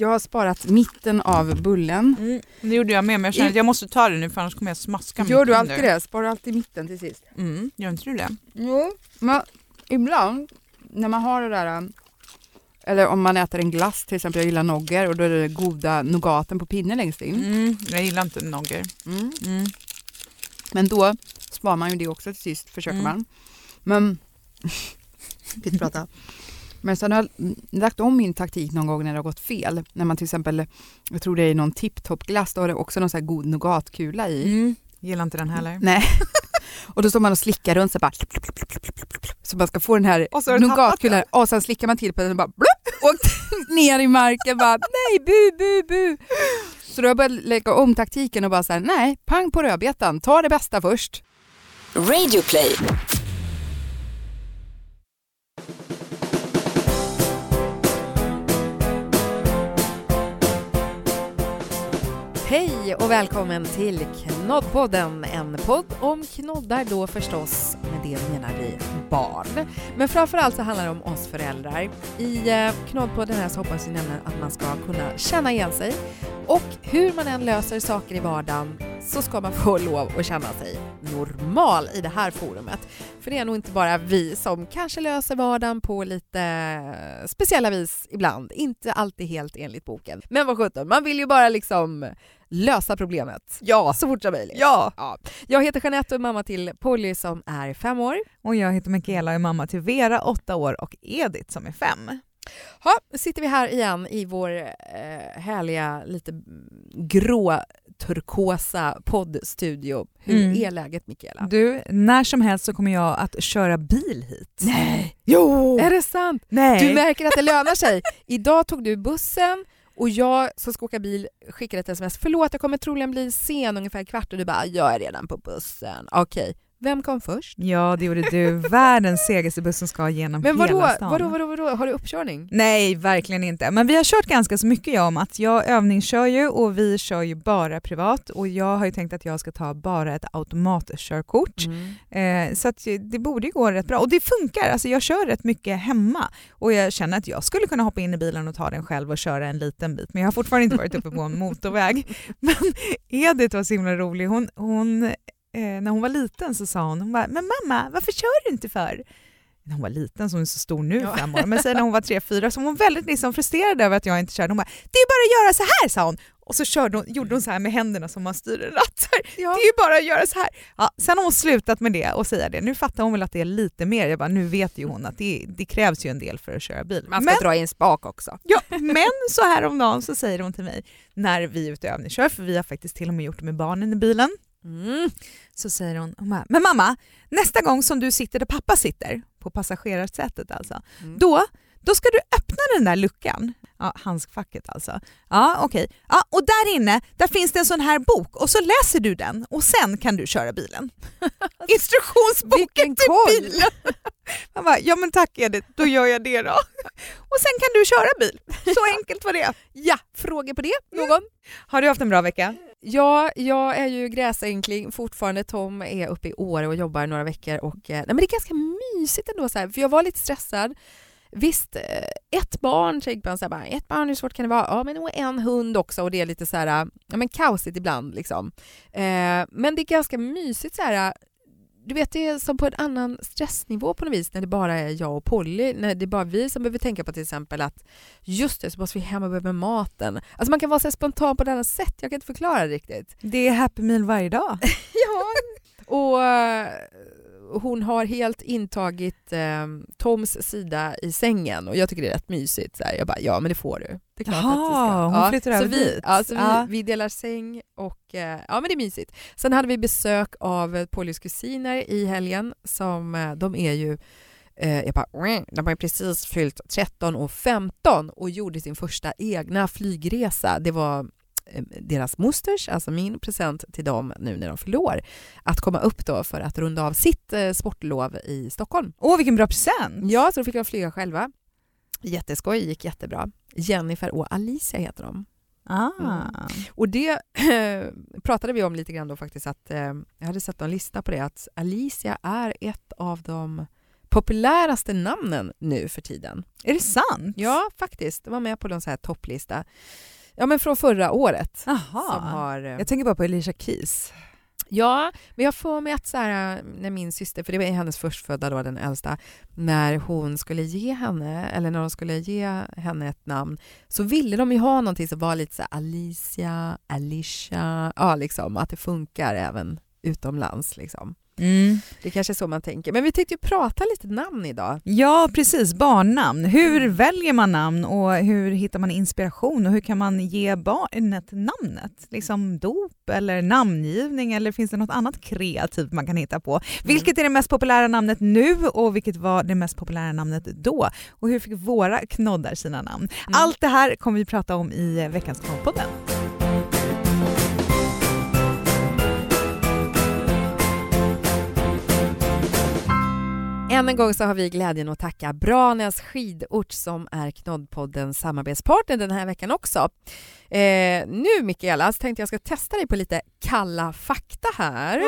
Jag har sparat mitten av bullen. Mm. Det gjorde jag med men jag känner att jag måste ta det nu för annars kommer jag smaska Gör mitt du under. alltid det? Sparar du alltid mitten till sist? Mm. Gör inte du det? Jo, men ibland när man har det där eller om man äter en glass till exempel, jag gillar nogger och då är det goda nougaten på pinnen längst in. Mm. Jag gillar inte nogger. Mm. Mm. Men då sparar man ju det också till sist, försöker Mm. man. Men, Fick prata. Men sen har jag lagt om min taktik någon gång när det har gått fel. När man till exempel, jag tror det är någon tipptoppglass, då har det också någon så här god nougatkula i. Mm. Gillar inte den heller. Nej. och då står man och slickar runt så bara så man ska få den här Och så nougatkulan och sen slickar man till på den och bara blupp, åkt ner i marken bara nej bu bu bu. Så då har jag börjat lägga om taktiken och bara säga nej, pang på rödbetan, ta det bästa först. Radio play. Hej och välkommen till Knoddpodden, en podd om knoddar då förstås, med det menar vi barn. Men framförallt så handlar det om oss föräldrar. I eh, Knoddpodden här så hoppas vi nämligen att man ska kunna känna igen sig och hur man än löser saker i vardagen så ska man få lov att känna sig normal i det här forumet. För det är nog inte bara vi som kanske löser vardagen på lite speciella vis ibland, inte alltid helt enligt boken. Men vad sjutton, man vill ju bara liksom lösa problemet. Ja. Så fort som möjligt. Ja! Ja. Jag heter Jeanette och är mamma till Polly som är fem år. Och jag heter Mikaela och är mamma till Vera, åtta år och Edith som är fem. Nu sitter vi här igen i vår eh, härliga, lite grå turkosa poddstudio. Hur Mm. är läget Mikaela? Du, när som helst så kommer jag att köra bil hit. Nej! Jo! Är det sant? Nej! Du märker att det lönar sig. Idag tog du bussen och jag som ska åka bil skickade ett sms. Förlåt, jag kommer troligen bli sen ungefär kvart och du bara, jag är redan på bussen. Okej, vem kom först? Ja, det gjorde du. Världens segaste buss som ska genom Men vadå, hela stan. vadå, vadå, vadå, har du uppkörning? Nej, verkligen inte. Men vi har kört ganska så mycket jag om att jag övningskör ju och vi kör ju bara privat och jag har ju tänkt att jag ska ta bara ett automatkörkort. Eh, så det borde ju gå rätt bra. Och det funkar, alltså jag kör rätt mycket hemma och jag känner att jag skulle kunna hoppa in i bilen och ta den själv och köra en liten bit. Men jag har fortfarande inte varit uppe på en motorväg. Men Edith var så himla rolig. Hon, hon, eh, när hon var liten så sa hon, hon bara, men mamma varför kör du inte för? När hon var liten, så hon är så stor nu, Ja. fem år, men säg när hon var tre, fyra, så hon var väldigt liksom frustrerad över att jag inte körde. Hon bara, det är bara att göra så här sa hon. Och så körde hon, gjorde hon så här med händerna som man styr en ratt. Ja. Det är ju bara att göra så här. Ja, sen har hon slutat med det och säga det. Nu fattar hon väl att det är lite mer. Jag bara, nu vet ju hon att det, det krävs ju en del för att köra bil. Man ska men, dra i en spak också. ja, men så här om dagen så säger hon till mig när vi är ute och övningskör, för vi har faktiskt till och med gjort det med barnen i bilen. Mm. Så säger hon, hon bara, men mamma, nästa gång som du sitter där pappa sitter, på passagerarsätet alltså, Mm. då, då ska du öppna den där luckan. Ja, handskfacket alltså. Ja, okej. Ja, och där inne, där finns det en sån här bok och så läser du den och sen kan du köra bilen. Instruktionsboken till bilen! Han bara, ja men tack Edith, då gör jag det då. Och sen kan du köra bil. Så enkelt var det. Ja, frågor på det? Någon? Har du haft en bra vecka? Ja, jag är ju gräsänkling fortfarande. Tom är uppe i Åre och jobbar några veckor och eh, nej, men det är ganska mysigt ändå så här, för jag var lite stressad. Visst, eh, ett barn, tänkte man så här, bara, ett barn, hur svårt kan det vara? Ja, men och en hund också och det är lite så här, ja men kaosigt ibland liksom. Eh, men det är ganska mysigt så här, du vet det är som på en annan stressnivå på något vis när det bara är jag och Polly, när det är bara vi som behöver tänka på till exempel att just det, så måste vi hem och börja med maten. Alltså man kan vara så spontan på ett annat sätt, jag kan inte förklara det riktigt. Det är happy meal varje dag. Ja, och eh, hon har helt intagit eh, Toms sida i sängen och jag tycker det är rätt mysigt. Så här. Jag bara, ja men det får du. Det är klart Jaha, att du ska. hon ja, flyttar så över vi, dit. Ja, så Ja. vi, vi delar säng och eh, ja men det är mysigt. Sen hade vi besök av Pollys kusiner i helgen som eh, de är ju eh, jag bara, de har precis fyllt 13 och 15 och gjorde sin första egna flygresa. Det var deras mosters, alltså min present till dem nu när de fyller år, att komma upp då för att runda av sitt eh, sportlov i Stockholm. Åh vilken bra present! Ja, så då fick de flyga själva. Jätteskoj, gick jättebra. Jennifer och Alicia heter de. Ah. Mm. Och det pratade vi om lite grann då faktiskt att eh, jag hade sett en lista på det att Alicia är ett av de populäraste namnen nu för tiden. Är det sant? Ja, faktiskt. Det var med på någon så här topplista. Ja, men från förra året. Aha. Som har, eh, Jag tänker bara på Alicia Keys. Ja, men jag får mig att så här, när min syster, för det var hennes förstfödda då, den äldsta, när hon skulle ge henne, eller när de skulle ge henne ett namn, så ville de ju ha någonting som var lite så här Alicia, Alicia, ja liksom, att det funkar även utomlands liksom. Mm. Det kanske är så man tänker. Men vi tänkte ju prata lite namn idag. Ja, precis. Barnnamn. Hur väljer man namn och hur hittar man inspiration och hur kan man ge barnet namnet? Liksom dop eller namngivning eller finns det något annat kreativt man kan hitta på? Vilket är det mest populära namnet nu och vilket var det mest populära namnet då? Och hur fick våra knoddar sina namn? Allt det här kommer vi prata om i veckans Knoddpodden. Än en gång så har vi glädjen att tacka Branäs skidort som är Knoddpoddens samarbetspartner den här veckan också. Eh, nu Mikaela så tänkte jag ska testa dig på lite kalla fakta här.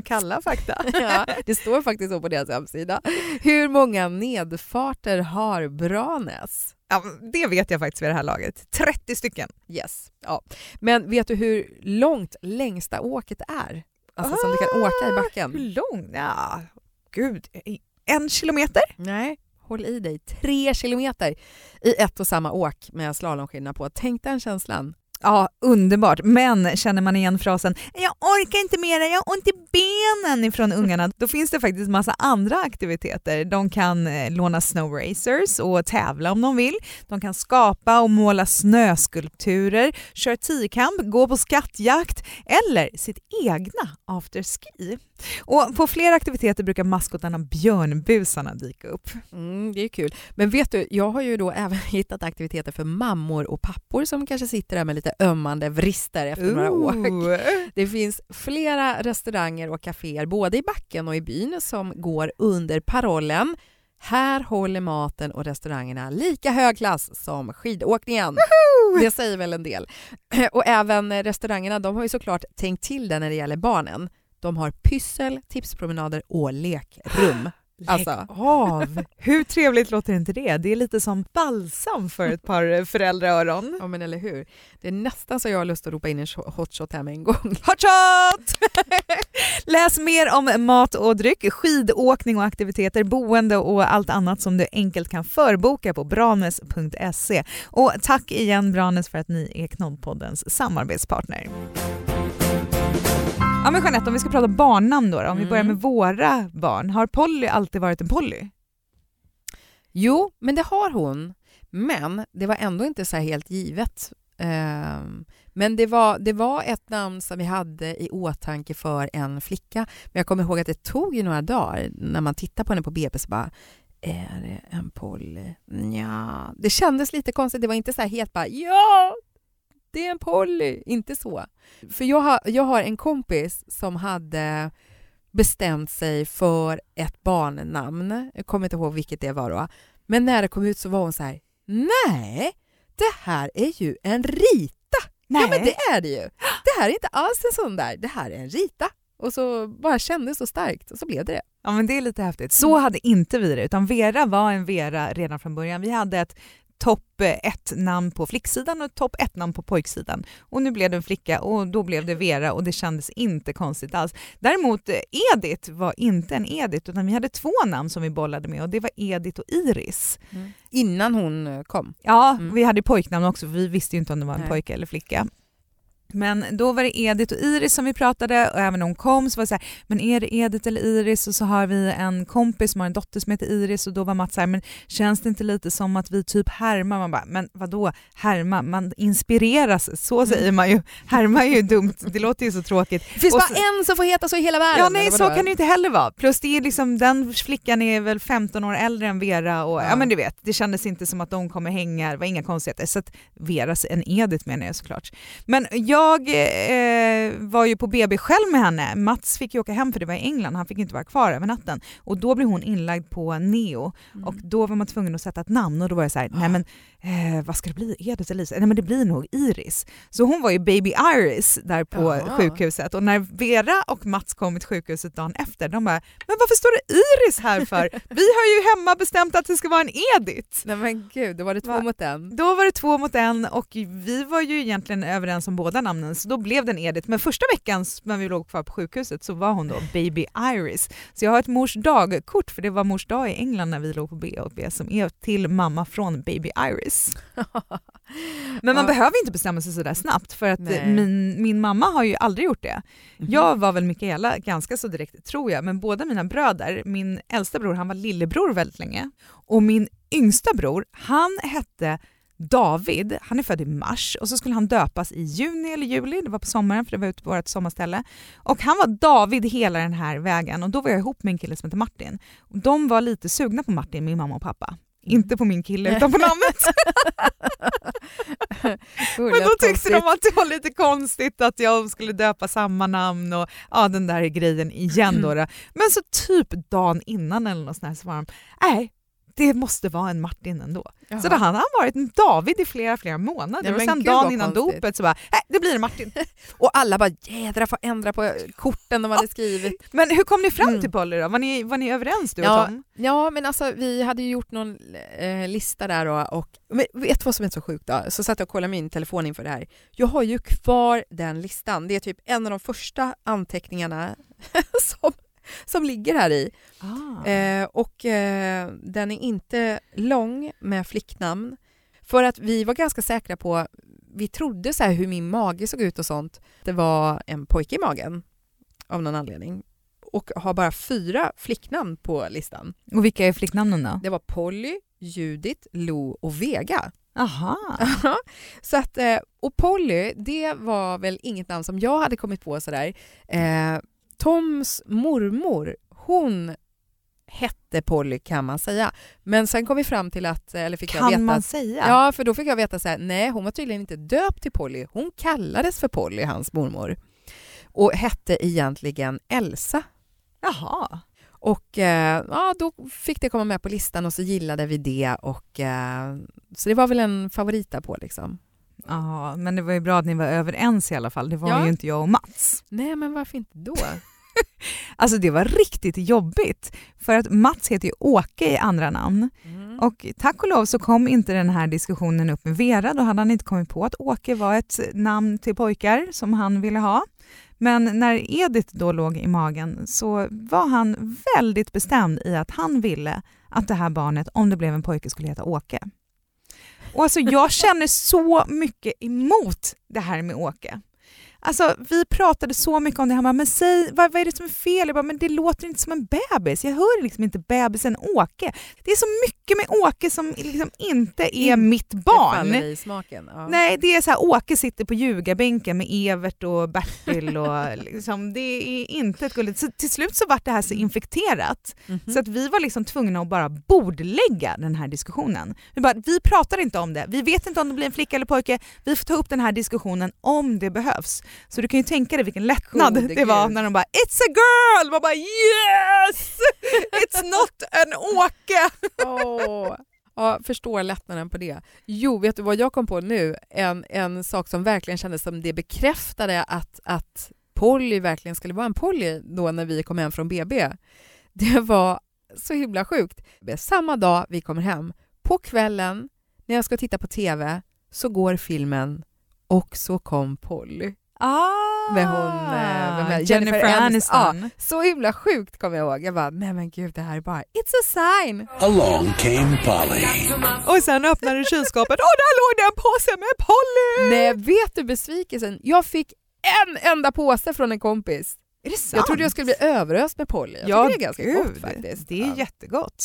Kalla fakta. ja, det står faktiskt så på deras hemsida. Hur många nedfarter har Branäs? Ja, det vet jag faktiskt vid det här laget. 30 stycken. Yes. Ja. Men vet du hur långt längsta åket är? Alltså som du kan åka i Hur backen? lång? Ja, gud. En kilometer? Nej, håll i dig. Tre kilometer i ett och samma åk med slalomskidorna på. Tänk den känslan. Ja, underbart. Men känner man igen frasen “jag orkar inte mera, jag har ont i benen” ifrån ungarna, då finns det faktiskt massa andra aktiviteter. De kan eh, låna snowracers och tävla om de vill. De kan skapa och måla snöskulpturer, köra tiokamp, gå på skattjakt eller sitt egna afterski. Och på flera aktiviteter brukar maskotarna björnbusarna dyka upp. Mm, det är kul. Men vet du, jag har ju då även hittat aktiviteter för mammor och pappor som kanske sitter där med lite ömmande vrister efter några år. Ooh. Det finns flera restauranger och kaféer både i backen och i byn som går under parollen här håller maten och restaurangerna lika hög klass som skidåkningen. Det säger väl en del. Och även restaurangerna de har ju såklart tänkt till det när det gäller barnen. De har pyssel, tipspromenader och lekrum. Alltså, Lägg av! Hur trevligt låter inte det? Det är lite som balsam för ett par föräldraöron. ja men eller hur. Det är nästan så jag har lust att ropa in en hotshot här med en gång. Hotshot! Läs mer om mat och dryck, skidåkning och aktiviteter, boende och allt annat som du enkelt kan förboka på branes.se. Och tack igen Branes för att ni är Knoddpoddens samarbetspartner. Ja men Jeanette, om vi ska prata barnnamn då, om vi Mm. börjar med våra barn. Har Polly alltid varit en Polly? Jo, men det har hon. Men det var ändå inte så helt givet. Ehm, Men det var, det var ett namn som vi hade i åtanke för en flicka. Men jag kommer ihåg att det tog ju några dagar när man tittar på henne på BP så bara är det en Polly? Ja, det kändes lite konstigt. Det var inte så här helt bara ja, det är en Polly. Inte så. För jag har, jag har en kompis som hade bestämt sig för ett barnnamn. Jag kommer inte ihåg vilket det var då. Men när det kom ut så var hon så här, nej, det här är ju en Rita. Ja men det är det ju. Det här är inte alls en sån där, det här är en Rita. Och så bara kändes så starkt och så blev det det. Ja men det är lite häftigt. Så hade inte vi det, utan Vera var en Vera redan från början. Vi hade ett topp ett namn på flicksidan och topp ett namn på pojksidan. Och nu blev det en flicka och då blev det Vera och det kändes inte konstigt alls. Däremot eh, Edith var inte en Edith utan vi hade två namn som vi bollade med och det var Edith och Iris. Innan hon eh, kom. Ja, Mm. vi hade pojknamn också för vi visste ju inte om det var en Nej. pojke eller flicka. Men då var det Edith och Iris som vi pratade och även när hon kom så var det så här, men är det Edith eller Iris? Och så har vi en kompis som har en dotter som heter Iris och då var Mats så här, men känns det inte lite som att vi typ härmar? Man bara, men vadå härma? Man inspireras, så säger man ju. Härma är ju dumt, det låter ju så tråkigt. Det finns Och bara så- en som får heta så i hela världen. Ja nej så kan det inte heller vara. Plus det är liksom, den flickan är väl 15 år äldre än Vera och ja. Ja. men du vet, det kändes inte som att de kommer hänga, det var inga konstigheter. Så att Vera, en Edith menar jag såklart. Men jag jag eh, var ju på BB själv med henne. Mats fick ju åka hem för det var i England, han fick inte vara kvar över natten. Och då blev hon inlagd på Neo Mm. och då var man tvungen att sätta ett namn och då var jag så här, nej men eh, vad ska det bli? Edith eller Lisa? Nej men det blir nog Iris. Så hon var ju baby Iris där på Jaha. sjukhuset och när Vera och Mats kom till sjukhuset dagen efter, de bara, men varför står det Iris här för? Vi har ju hemma bestämt att det ska vara en Edith. Nej men gud, då var det två Va? mot en. Då var det två mot en och vi var ju egentligen överens om båda namnen så då blev det en Edith. Men första veckan när vi låg kvar på sjukhuset så var hon då baby Iris. Så jag har ett mors dag-kort för det var mors dag i England när vi låg på BB som är till mamma från baby Iris. Men man Ja. behöver inte bestämma sig sådär snabbt för att Nej. min, min mamma har ju aldrig gjort det. Mhm. Jag var väl Mikaela ganska så direkt tror jag, men båda mina bröder, min äldsta bror han var lillebror väldigt länge och min yngsta bror han hette David, han är född i mars och så skulle han döpas i juni eller juli, det var på sommaren för det var ute på vårt sommarställe. Och han var David hela den här vägen och då var jag ihop med en kille som heter Martin. De var lite sugna på Martin, min mamma och pappa. Inte på min kille utan på namnet. Men då tyckte de att det var lite konstigt att jag skulle döpa samma namn och ja, den där grejen igen. Då, då. Men så typ dagen innan eller något sånt här så var de, nej, det måste vara en Martin ändå. Så då hade han varit en David i flera, flera månader Ja, och sen gud, dagen innan konstigt. dopet så bara, nej, det blir en Martin. Och alla bara jädra får ändra på korten de hade skrivit. Men hur kom ni fram Mm. till Polly då? Var ni, var ni överens du och Ja, Tom? Ja men alltså vi hade ju gjort någon eh, lista där då, och men vet du vad som är så sjukt då? Så satt jag och kollade min telefon inför det här. Jag har ju kvar den listan. Det är typ en av de första anteckningarna som, som ligger här i. Ah. Eh, och eh, den är inte lång med flicknamn. För att vi var ganska säkra på, vi trodde så här hur min mage såg ut och sånt. Det var en pojke i magen av någon anledning. Och har bara fyra flicknamn på listan. Och vilka är flicknamnen då? Det var Polly, Judith, Lo och Vega. Aha. så att, eh, och Polly, det var väl inget namn som jag hade kommit på sådär. Toms mormor, hon hette Polly kan man säga. Men sen kom vi fram till att, eller fick jag veta Kan man säga? Ja, för då fick jag veta så här, nej hon var tydligen inte döpt till Polly, hon kallades för Polly, hans mormor. Och hette egentligen Elsa. Jaha. Och eh, ja, då fick det komma med på listan och så gillade vi det. Och, eh, så det var väl en favorit där på liksom. Ja, men det var ju bra att ni var överens i alla fall. Det var Ja. ju inte jag och Mats. Nej, men varför inte då? Alltså det var riktigt jobbigt för att Mats heter ju Åke i andra namn Mm. och tack och lov så kom inte den här diskussionen upp med Vera. Då hade han inte kommit på att Åke var ett namn till pojkar som han ville ha. Men när Edith då låg i magen så var han väldigt bestämd i att han ville att det här barnet, om det blev en pojke, skulle heta Åke. Och alltså jag känner så mycket emot det här med Åke. Alltså, vi pratade så mycket om det. Han bara, men säg, vad, vad är det som är fel? Jag bara, men det låter inte som en bebis. Jag hör liksom inte bebisen Åke. Det är så mycket med Åke som liksom inte är Inte mitt Det barn. faller i smaken. Ja. Nej, det är så här, Åke sitter på ljugarbänken med Evert och Bertil och liksom, det är inte ett gulligt. Så till slut så vart det här så infekterat Mhm. så att vi var liksom tvungna att bara bordlägga den här diskussionen. Vi, bara, vi pratar inte om det, vi vet inte om det blir en flicka eller pojke, vi får ta upp den här diskussionen om det behövs. Så du kan ju tänka dig vilken lättnad Gode det var Gud. när de bara “It's a girl!” Man bara “Yes! It's not an Åke!” Åh. Ja, förstår lättnaden på det. Jo, vet du vad jag kom på nu? En, en sak som verkligen kändes som det bekräftade att, att Polly verkligen skulle vara en Polly då när vi kom hem från BB. Det var så himla sjukt. Samma dag vi kommer hem, på kvällen när jag ska titta på TV så går filmen och så kom Polly. Ah, med hon, eh, vem är det? Jennifer, Jennifer Aniston. Aniston. Så himla sjukt kommer jag ihåg. Jag bara, nej men gud det här är bara, it's a sign. Along came Polly. Och sen öppnade kylskåpet och där låg det en påse med Polly! Nej, vet du besvikelsen? Jag fick en enda påse från en kompis. Är det sant? Jag trodde jag skulle bli överöst med Polly. Jag ja, det är ganska gud, gott faktiskt. Det är Ja. jättegott.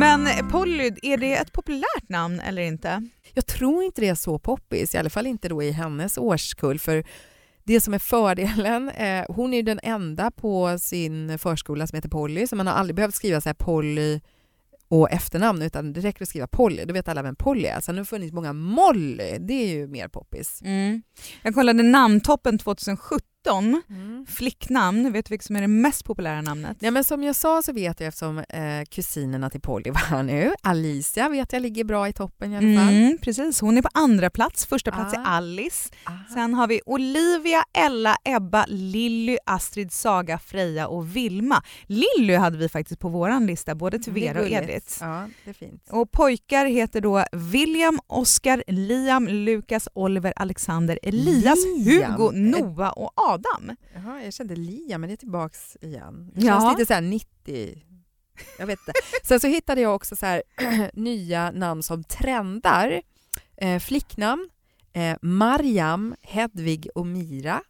Men Polly, är det ett populärt namn eller inte? Jag tror inte det är så poppis, i alla fall inte då i hennes årskull. För det som är fördelen, eh, hon är ju den enda på sin förskola som heter Polly, så man har aldrig behövt skriva så här Polly och efternamn, utan det räcker att skriva Polly. Då vet alla vem Polly är. Sen har det funnits många Molly, det är ju mer poppis. Mm. Jag kollade namntoppen 2017. Mm. Flicknamn, vet du vilket som är det mest populära namnet? Ja, men som jag sa så vet jag eftersom eh, kusinerna till Polly var här nu. Alicia vet jag ligger bra i toppen i alla fall. Mm, precis, hon är på andra plats. Första plats Ah. är Alice. Aha. Sen har vi Olivia, Ella, Ebba, Lilly, Astrid, Saga, Freja och Vilma. Lilly hade vi faktiskt på vår lista, både till Det är Vera och. Edith. Ja, det är fint. Och pojkar heter då William, Oscar, Liam, Lukas, Oliver, Alexander, Elias, Liam? Hugo, Noah och Adam. Jaha, jag kände Lia, men det är tillbaks igen. Det Ja. känns lite så här 90. Jag vet inte. Sen så hittade jag också så här nya namn som trendar. Eh, flicknamn, eh, Mariam, Hedvig och Mira.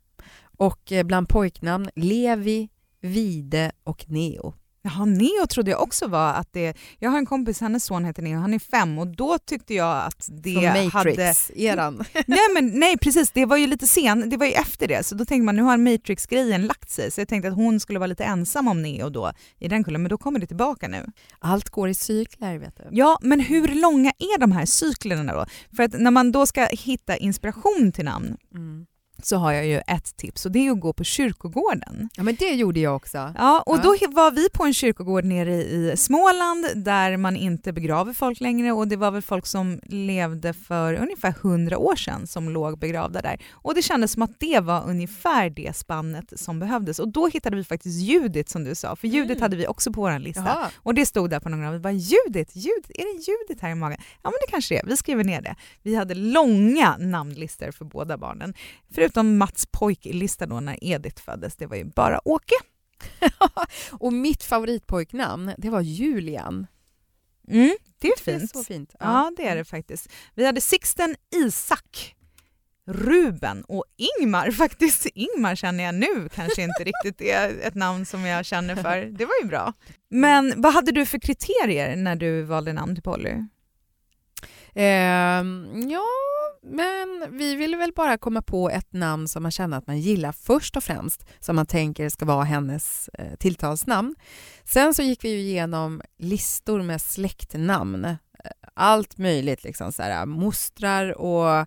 Och eh, bland pojknamn Levi, Vide och Neo. Jaha, Neo trodde jag också var att det... Jag har en kompis, hennes son heter Neo, han är fem och då tyckte jag att det Från hade... Matrix-eran. Nej, men, nej precis, det var ju lite sen, det var ju efter det så då tänkte man nu har Matrix-grejen lagt sig så jag tänkte att hon skulle vara lite ensam om Neo då i den kullen men då kommer det tillbaka nu. Allt går i cykler, vet du. Ja, men hur långa är de här cyklerna då? För att när man då ska hitta inspiration till namn Mm. Så har jag ju ett tips och det är att gå på kyrkogården. Ja, men det gjorde jag också. Ja, och Ja. då var vi på en kyrkogård nere i Småland där man inte begraver folk längre och det var väl folk som levde för ungefär 100 år sedan som låg begravda där. Och det kändes som att det var ungefär det spannet som behövdes. Och då hittade vi faktiskt Judit som du sa, för Judit Mm. hade vi också på vår lista. Jaha. Och det stod där på någon av vi bara Judit, Judit, är det Judit här i magen? Ja men det kanske det är, vi skriver ner det. Vi hade långa namnlistor för båda barnen. Förutom Mats pojklista då när Edith föddes, det var ju bara Åke. och mitt favoritpojknamn, det var Julian. Mm, det är Det är fint. fint. Ja, det är det faktiskt. Vi hade Sixten, Isak, Ruben och Ingmar faktiskt. Ingmar känner jag nu kanske inte riktigt är ett namn som jag känner för. Det var ju bra. Men vad hade du för kriterier när du valde namn till Polly? Ehm, ja, men vi ville väl bara komma på ett namn som man känner att man gillar först och främst, som man tänker ska vara hennes eh, tilltalsnamn. Sen så gick vi ju igenom listor med släktnamn, Eh, allt möjligt, liksom så här, mostrar och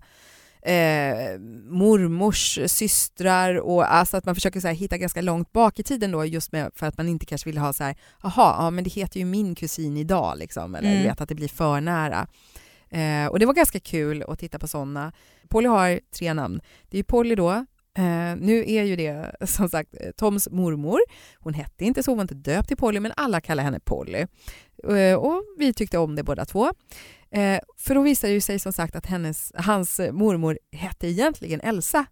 eh, mormors systrar och alltså att man försöker så här, hitta ganska långt bak i tiden då just med, för att man inte kanske vill ha så här, jaha, ja men det heter ju min kusin idag liksom, eller Mm. vet att det blir för nära. Eh, och det var ganska kul att titta på sådana. Polly har tre namn. Det är ju Polly då. Eh, nu är ju det som sagt eh, Toms mormor. Hon hette inte så, hon var inte döpt till Polly, men alla kallar henne Polly. Eh, och vi tyckte om det båda två. Eh, för då visade det sig som sagt att hennes, hans mormor hette egentligen Elsa.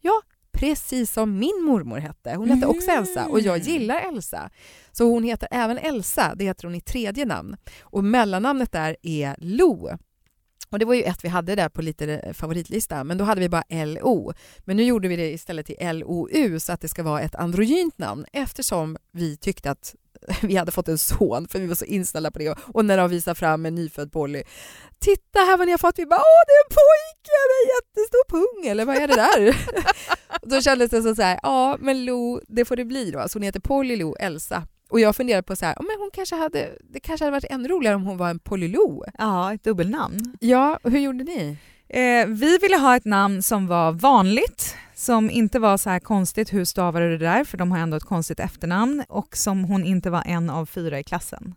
Ja, precis som min mormor hette. Hon hette också Elsa och jag gillar Elsa. Så hon heter även Elsa, det heter hon i tredje namn. Och mellannamnet där är Lo. Och det var ju ett vi hade där på lite eh, favoritlista, men då hade vi bara LO. Men nu gjorde vi det istället till LOU så att det ska vara ett androgynt namn eftersom vi tyckte att vi hade fått en son för vi var så inställda på det och när de visade fram en nyfödd Polly Titta här vad ni har fått! Vi bara åh det är en pojke med en jättestor pung eller vad är det där? då kändes det som så här, ja men Lo, det får det bli då. Så hon heter Polly Lo Elsa. Och jag funderade på så här, men hon kanske hade, det kanske hade varit ännu roligare om hon var en Polly Lo. Ja, ett dubbelnamn. Ja, och hur gjorde ni? Eh, vi ville ha ett namn som var vanligt, som inte var så här konstigt, hur stavar du det där? För de har ändå ett konstigt efternamn och som hon inte var en av fyra i klassen.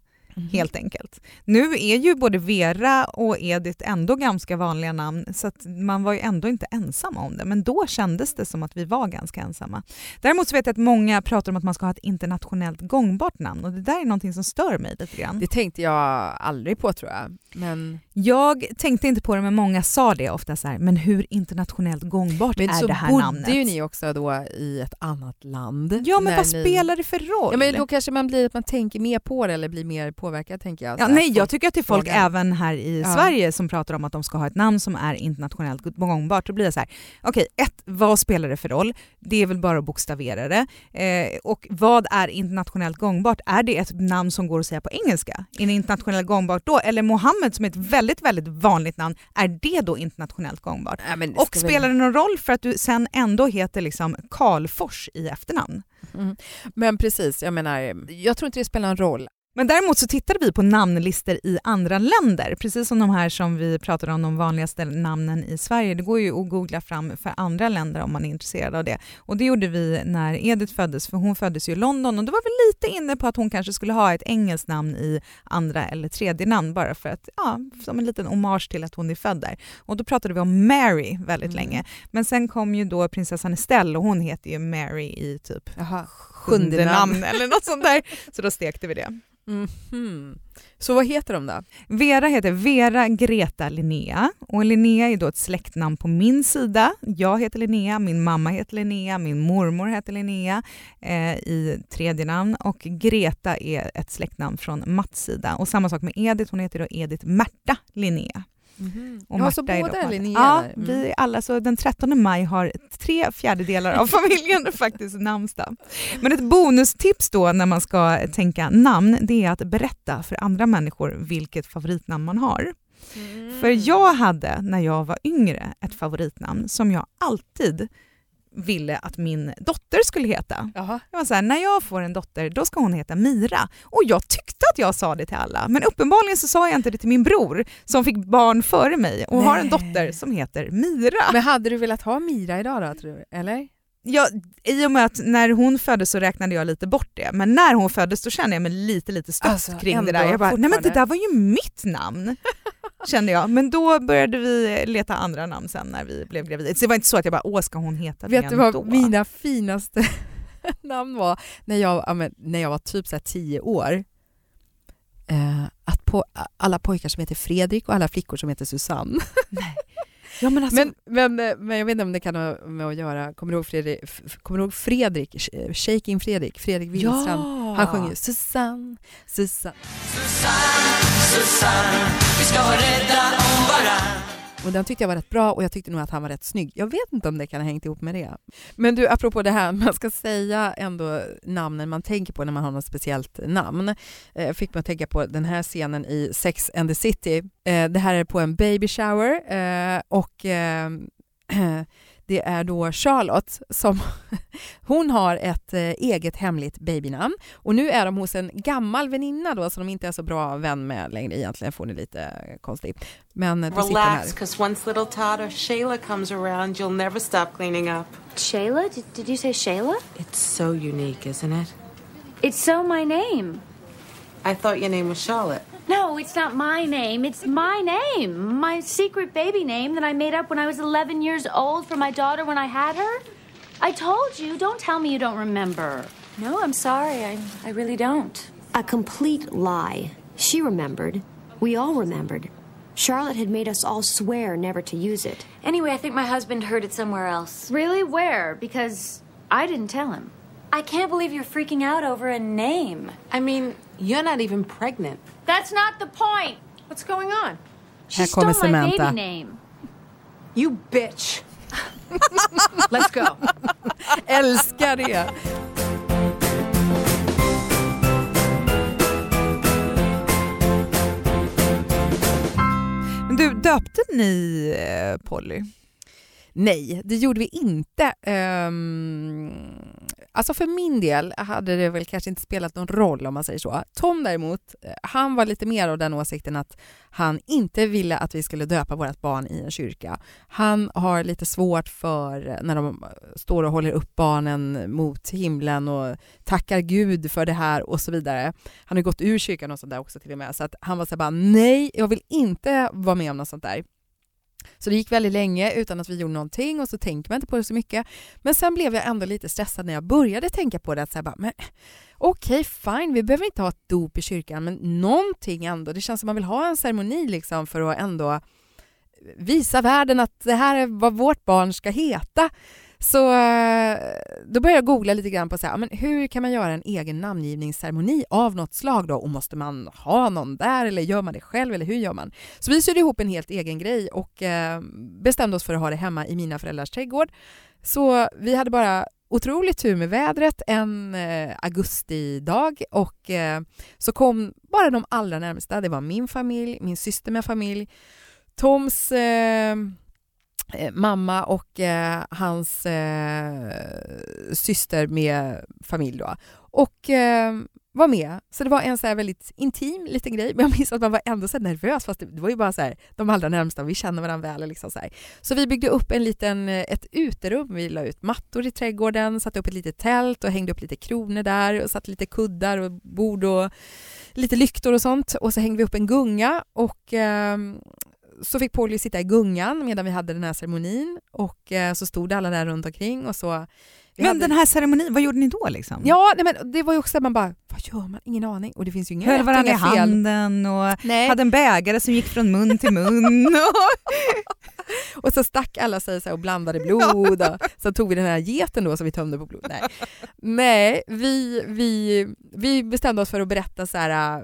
Helt enkelt. Nu är ju både Vera och Edith ändå ganska vanliga namn så man var ju ändå inte ensam om det. Men då kändes det som att vi var ganska ensamma. Däremot så vet jag att många pratar om att man ska ha ett internationellt gångbart namn och det där är någonting som stör mig lite grann. Det tänkte jag aldrig på tror jag. Men, Jag tänkte inte på det men många sa det ofta så här, men hur internationellt gångbart men är så det här bodde namnet? ju ni också då i ett annat land. Ja men vad ni- spelar det för roll? Ja, men då kanske man blir att man tänker mer på det eller blir mer påverkad tänker jag. Ja, Så nej, jag tycker att det är folk frågar. även här i Ja. Sverige som pratar om att de ska ha ett namn som är internationellt gångbart. Då blir jag så här, okej, ett, vad spelar det för roll? Det är väl bara att bokstavera det. Eh, och vad är internationellt gångbart? Är det ett namn som går att säga på engelska? Är det internationellt gångbart då? Eller Mohammed som är ett väldigt, väldigt vanligt namn, är det då internationellt gångbart? Ja, det Och spelar det någon roll för att du sen ändå heter liksom Karlfors i efternamn? Mm. Men precis, jag menar, jag tror inte det spelar någon roll. Men däremot så tittade vi på namnlistor i andra länder, precis som de här som vi pratade om, de vanligaste namnen i Sverige. Det går ju att googla fram för andra länder om man är intresserad av det. Och det gjorde vi när Edith föddes, för hon föddes ju i London och då var vi lite inne på att hon kanske skulle ha ett engelskt namn i andra eller tredje namn bara för att, ja, som en liten hommage till att hon är född där. Och då pratade vi om Mary väldigt Mm. länge. Men sen kom ju då prinsessan Estelle och hon heter ju Mary i typ Jaha. Sjunde namn eller något sånt där. Så då stekte vi det. Mhm. Så vad heter de då? Vera heter Vera Greta Linnea och Linnea är då ett släktnamn på min sida. Jag heter Linnea, min mamma heter Linnea, min mormor heter Linnea eh, i tredje namn och Greta är ett släktnamn från Mats sida. Och samma sak med Edith, hon heter då Edith Märta Linnea. Och Ja, så är då båda är. Linnea Ja. Mm. vi alla, så den 13 maj har tre fjärdedelar av familjen faktiskt namnsdag. Men ett bonustips då när man ska tänka namn, det är att berätta för andra människor vilket favoritnamn man har. Mm. För jag hade när jag var yngre ett favoritnamn som jag alltid ville att min dotter skulle heta. Jag var så här, när jag får en dotter då ska hon heta Mira. Och jag tyckte att jag sa det till alla, men uppenbarligen så sa jag inte det till min bror som fick barn före mig och har en Nej. dotter som heter Mira. Men hade du velat ha Mira idag då, tror du? Eller? Jag, I och med att när hon föddes så räknade jag lite bort det, men när hon föddes då kände jag mig lite lite stött Alltså, kring det där. Jag bara, nej men det där var ju mitt namn, kände jag. Men då började vi leta andra namn sen när vi blev gravida. Så det var inte så att jag bara, åh ska hon heta det Vet du vad mina finaste namn var när jag, ja, men, när jag var typ så här tio år? Eh, att på, alla pojkar som heter Fredrik och alla flickor som heter Susanne. Ja, men alltså, Men, men, eh, men jag vet inte om det kan ha med att göra, kommer du ihåg Fredrik, kommer du ihåg Fredrik Sh- Shaking Fredrik, Fredrik Willstrand? ja. Han sjöng ju Susanne, Susanne. Susanne, Susanne, vi ska vara rädda om Och den tyckte jag var rätt bra och jag tyckte nog att han var rätt snygg. Jag vet inte om det kan ha hängt ihop med det. Men du, apropå det här, man ska säga ändå namnen man tänker på när man har något speciellt namn. Eh, fick mig att tänka på den här scenen i Sex and the City. Eh, det här är på en baby shower eh, och eh, det är då Charlotte som hon har ett eh, eget hemligt babynamn och nu är de hos en gammal väninna då som de inte är så bra vän med längre egentligen får ni lite eh, konstigt. Men eh, då sitter här. Relax, because once little toddler Shayla comes around, you'll never stop cleaning up. Shayla? Did, did you say Shayla? It's so unique, isn't it? It's so my name. I thought your name was Charlotte. No, it's not my name. It's my name. My secret baby name that I made up when I was 11 years old for my daughter when I had her. I told you. Don't tell me you don't remember. No, I'm sorry. I, I really don't. A complete lie. She remembered. We all remembered. Charlotte had made us all swear never to use it. Anyway, I think my husband heard it somewhere else. Really? Where? Because I didn't tell him. I can't believe you're freaking out over a name. I mean, you're not even pregnant. That's not the point. What's going on? She stole my Samantha. baby name. You bitch. Let's go. Älskar det! Men du, döpte ni eh, Polly? Nej, det gjorde vi inte. Um, alltså för min del hade det väl kanske inte spelat någon roll om man säger så. Tom däremot, eh, han var lite mer av den åsikten att han inte ville att vi skulle döpa vårt barn i en kyrka. Han har lite svårt för eh, när de eh, står och håller upp barnen mot himlen och tackar Gud för det här och så vidare. Han har gått ur kyrkan och sånt där också till och med. Så att han var så här bara, nej, jag vill inte vara med om något sånt där. Så det gick väldigt länge utan att vi gjorde någonting och så tänker man inte på det så mycket. Men sen blev jag ändå lite stressad när jag började tänka på det. Att så här bara, men okej, okay, fine, vi behöver inte ha ett dop i kyrkan, men någonting ändå. Det känns som man vill ha en ceremoni liksom för att ändå visa världen att det här är vad vårt barn ska heta. Så eh, då började jag googla lite grann på så här, men hur kan man göra en egen namngivningsceremoni av något slag då? Och måste man ha någon där eller gör man det själv eller hur gör man? Så vi sydde ihop en helt egen grej och eh, bestämde oss för att ha det hemma i mina föräldrars trädgård. Så vi hade bara otroligt tur med vädret en eh, augustidag och eh, så kom bara de allra närmsta. Det var min familj, min syster med familj, Toms Eh, Eh, mamma och eh, hans eh, syster med familj då. Och eh, var med. Så det var en så här väldigt intim liten grej, men jag minns att man var ändå så nervös, fast det, det, var ju bara så här, de allra närmsta, vi känner varandra väl. Liksom så, här. så vi byggde upp en liten, eh, ett uterum, vi la ut mattor i trädgården, satte upp ett litet tält och hängde upp lite kronor där och satte lite kuddar och bord och lite lyktor och sånt. Och så hängde vi upp en gunga och eh, så fick Polly sitta i gungan medan vi hade den här ceremonin och eh, så stod alla där runt omkring och så men hade... den här ceremonin, vad gjorde ni då? Liksom? Ja, nej, men det var ju också att man bara, vad gör man? Ingen aning. Och det finns ju inga Höll varandra i handen och nej. hade en bägare som gick från mun till mun. och... och så stack alla sig så och blandade blod. Och så tog vi den här geten då som vi tömde på blod. Nej, nej vi, vi, vi bestämde oss för att berätta så här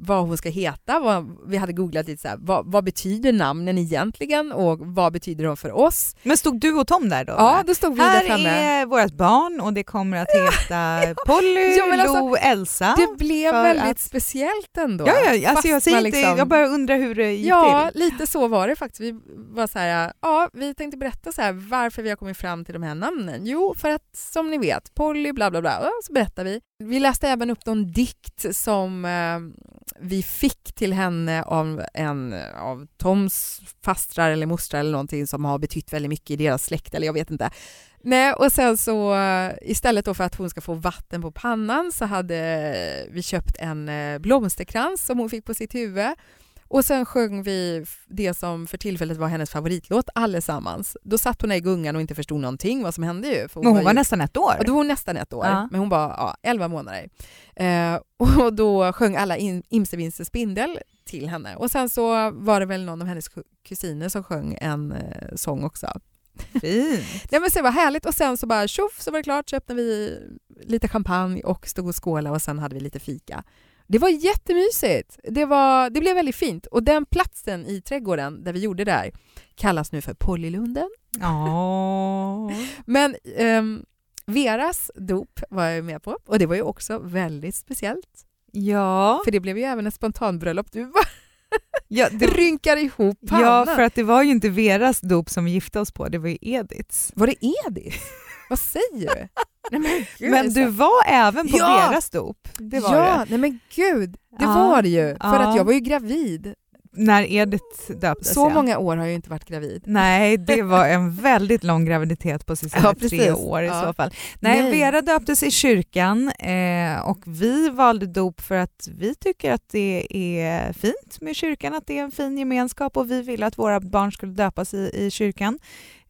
vad hon ska heta. Vad, vi hade googlat lite så här, vad, vad, betyder namnen egentligen och vad betyder de för oss? Men stod du och Tom där då? Ja, då stod vi Här där framme. är vårt barn och det kommer att heta Polly, ja, alltså, Lo, Elsa. Det blev väldigt att... speciellt ändå. Ja, ja alltså jag, säger inte, liksom... jag bara undrar hur det gick ja, till. Ja, lite så var det faktiskt. Vi var så här, ja, vi tänkte berätta så här, varför vi har kommit fram till de här namnen. Jo, för att som ni vet, Polly bla bla bla, så berättar vi. Vi läste även upp någon dikt som eh, vi fick till henne av en av Toms fastrar eller mostrar eller någonting som har betytt väldigt mycket i deras släkt eller jag vet inte. Nej, och sen så istället då för att hon ska få vatten på pannan så hade vi köpt en eh, blomsterkrans som hon fick på sitt huvud och sen sjöng vi det som för tillfället var hennes favoritlåt allesammans. Då satt hon i gungan och inte förstod någonting vad som hände ju. Hon men hon var, ju... nästan ett år? Ja, då var hon nästan ett år, ja. men hon var ja, 11 månader. Eh, och då sjöng alla in, Imse Vinse Spindel till henne. Och sen så var det väl någon av hennes kusiner som sjöng en eh, sång också. Fint! ja, men så det var härligt och sen så bara tjoff så var det klart så öppnade vi lite champagne och stod och skålade och sen hade vi lite fika. Det var jättemysigt. Det, var, det blev väldigt fint. Och den platsen i trädgården där vi gjorde det här kallas nu för Pollylunden. Oh. Men um, Veras dop var jag med på och det var ju också väldigt speciellt. Ja. För det blev ju även ett spontanbröllop. Du bara ja, det rynkar ihop pannan. Ja, för att det var ju inte Veras dop som vi gifte oss på, det var ju Ediths. Var det Ediths? Vad säger du? Nej, men, gud, men du var även på ja! deras dop. Det var ja, det. nej men gud, det ja, var det ju. För ja. att jag var ju gravid. När Edith döptes Så många år har jag inte varit gravid. Nej, det var en väldigt lång graviditet på sina ja, tre år i så fall. Nej, Nej, Vera döptes i kyrkan eh, och vi valde dop för att vi tycker att det är fint med kyrkan, att det är en fin gemenskap och vi ville att våra barn skulle döpas i, i kyrkan.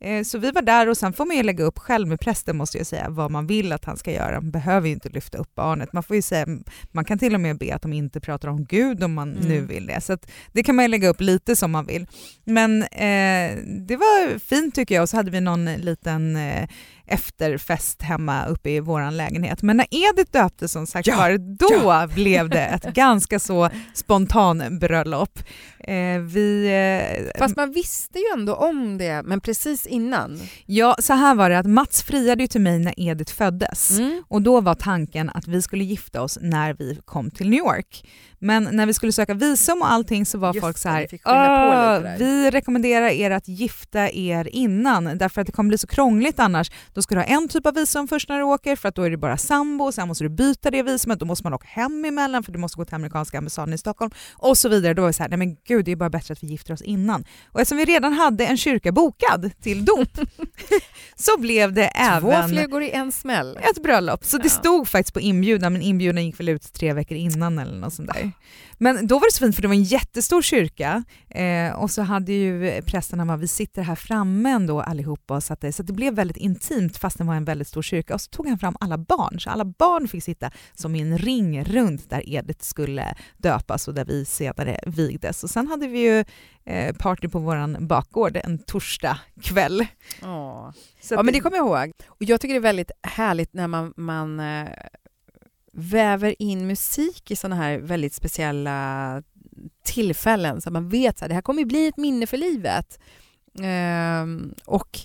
Eh, så vi var där och sen får man ju lägga upp själv med prästen måste jag säga vad man vill att han ska göra. Man behöver ju inte lyfta upp barnet. Man får ju säga, man kan till och med be att de inte pratar om Gud om man mm. nu vill det. Så det kan man ju lägga upp lite som man vill. Men eh, det var fint tycker jag och så hade vi någon liten eh, efterfest hemma uppe i vår lägenhet. Men när Edith döptes som sagt ja, var, då ja. blev det ett ganska så spontan bröllop. Eh, vi, eh, Fast man visste ju ändå om det, men precis innan. Ja, så här var det att Mats friade ju till mig när Edith föddes mm. och då var tanken att vi skulle gifta oss när vi kom till New York. Men när vi skulle söka visum och allting så var Just folk så här, vi rekommenderar er att gifta er innan därför att det kommer bli så krångligt annars. då ska du ha en typ av visum först när du åker för att då är det bara sambo, sen måste du byta det visumet, då måste man åka hem emellan för du måste gå till amerikanska ambassaden i Stockholm och så vidare. Då var det så här, nej men gud det är bara bättre att vi gifter oss innan. Och eftersom vi redan hade en kyrka bokad till dop så blev det Två även flugor i en smäll. ett bröllop. Så det stod faktiskt på inbjudan, men inbjudan gick väl ut tre veckor innan eller något sånt där. Men då var det så fint för det var en jättestor kyrka eh, och så hade ju prästerna bara, vi sitter här framme ändå allihopa så att det blev väldigt intimt fast det var en väldigt stor kyrka och så tog han fram alla barn, så alla barn fick sitta som i en ring runt där Edith skulle döpas och där vi senare vigdes. Och sen hade vi ju eh, party på våran bakgård en torsdag kväll. Ja, Så men det kommer jag ihåg. Och jag tycker det är väldigt härligt när man, man eh, väver in musik i sådana här väldigt speciella tillfällen så att man vet att det här kommer bli ett minne för livet. Ehm, och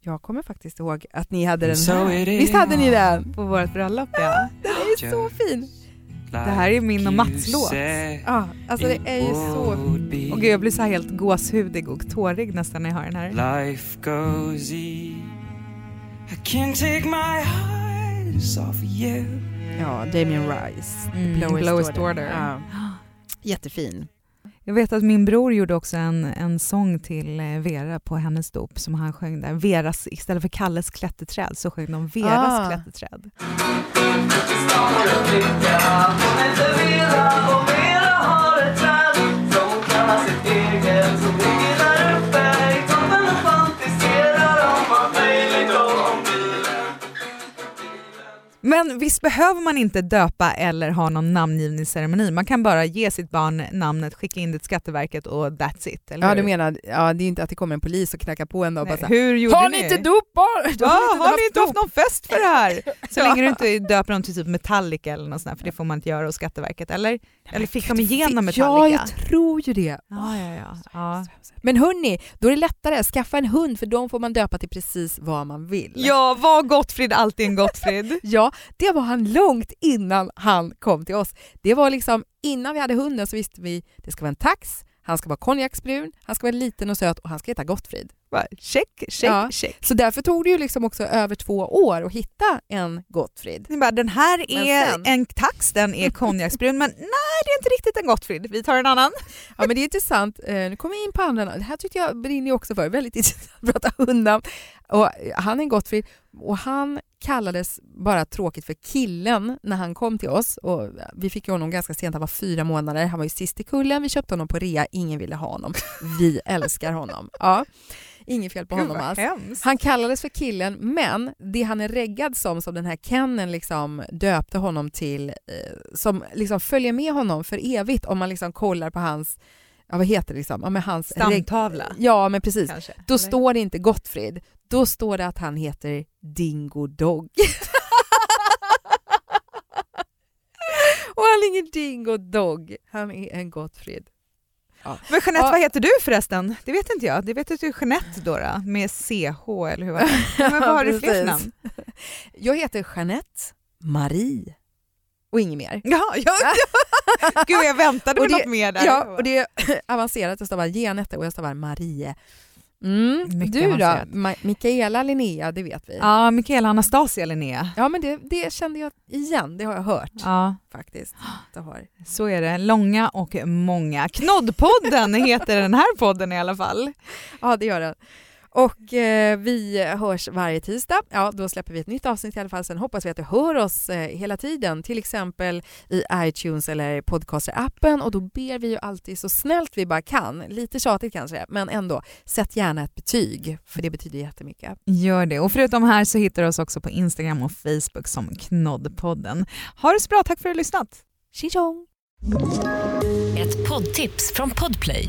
jag kommer faktiskt ihåg att ni hade den So här. Visst hade ni den? på vårt bröllop ja. Den är så fin! Det här är min och Mats låt. Ja, alltså det är ju så... Och gud, jag blir så här helt gåshudig och tårig nästan när jag hör den här. Life goes. I can't take my eyes off you. Ja, Damien Rice. Mm, Lowest, Lowest Order. Order. Ja. Jättefin. Jag vet att min bror gjorde också en, en sång till eh, Vera på hennes dop som han sjöng där. Veras, istället för Kalles klätterträd så sjöng de Veras Ah. klätterträd. Men visst behöver man inte döpa eller ha någon namngivningsceremoni? Man kan bara ge sitt barn namnet, skicka in det till Skatteverket och that's it. Eller Ja, hur? du menar, ja, det är inte att det kommer en polis och knackar på en dag och bara så hur gjorde Har ni? inte dop barn? Ja, har ni inte haft någon fest för det här? Så Ja. länge du inte döper dem till typ Metallica eller något sånt för det får man inte göra hos Skatteverket, eller? Eller fick de igenom Metallica? Ja, jag tror ju det. Ja, ja, ja. ja. Men hörni, då är det lättare. Skaffa en hund för de får man döpa till precis vad man vill. Ja, var Gottfrid alltid en Gottfrid? Ja, det var han långt innan han kom till oss. Det var liksom innan vi hade hunden så visste vi det ska vara en tax, han ska vara konjaksbrun, han ska vara liten och söt och han ska heta Gottfrid. Bara, check, check, Ja. check. Så därför tog det ju liksom också över två år att hitta en Gottfrid. Ni bara, den här är sen- en tax, den är konjaksbrun, men nej det är inte riktigt en Gottfrid. Vi tar en annan. Ja men det är intressant, eh, nu kommer vi in på andra. Det här tyckte jag brinner också för, väldigt intressant att prata hundnamn. Och eh, han är en Gottfrid och han kallades bara tråkigt för killen när han kom till oss. Och vi fick honom ganska sent, han var fyra månader, han var ju sist i kullen, vi köpte honom på rea, ingen ville ha honom. Vi älskar honom. Ja. Inget fel på honom alls. hemskt. Han kallades för killen, men det han är reggad som, som den här Kennen liksom döpte honom till, eh, som liksom följer med honom för evigt om man liksom kollar på hans, ja vad heter det liksom, ja, men hans Stamtavla. Ja men precis, Kanske. då eller? står det inte Gottfrid, då står det att han heter Dingo Dog. Och han är ingen Dingo Dog, han är en Gottfrid. Men Jeanette, Ja. vad heter du förresten? Det vet inte jag. Det vet du Jeanette då, med CH eller hur var det? Men vad har du fler namn? Jag heter Jeanette Marie och inget mer. Ja, ja. Gud jag väntade det- något mer där. Ja, och det är avancerat. Jag stavar Jenette och jag stavar Marie. Mm. Mycket Du då? Ma- Mikaela Linnea, det vet vi. Ja, Mikaela Anastasia Linnea. Ja, men det, det kände jag igen. Det har jag hört Ja, faktiskt. Det har. så är det. Långa och många. Knoddpodden heter den här podden i alla fall. Ja, det gör den. Och eh, vi hörs varje tisdag. Ja, då släpper vi ett nytt avsnitt i alla fall. Sen hoppas vi att du hör oss eh, hela tiden, till exempel i iTunes eller podcaster-appen. Och då ber vi ju alltid så snällt vi bara kan, lite tjatigt kanske, men ändå, sätt gärna ett betyg, för det betyder jättemycket. Gör det. Och förutom här så hittar du oss också på Instagram och Facebook som Knoddpodden. Ha det så bra, tack för att du har lyssnat. Tjing Ett poddtips från Podplay.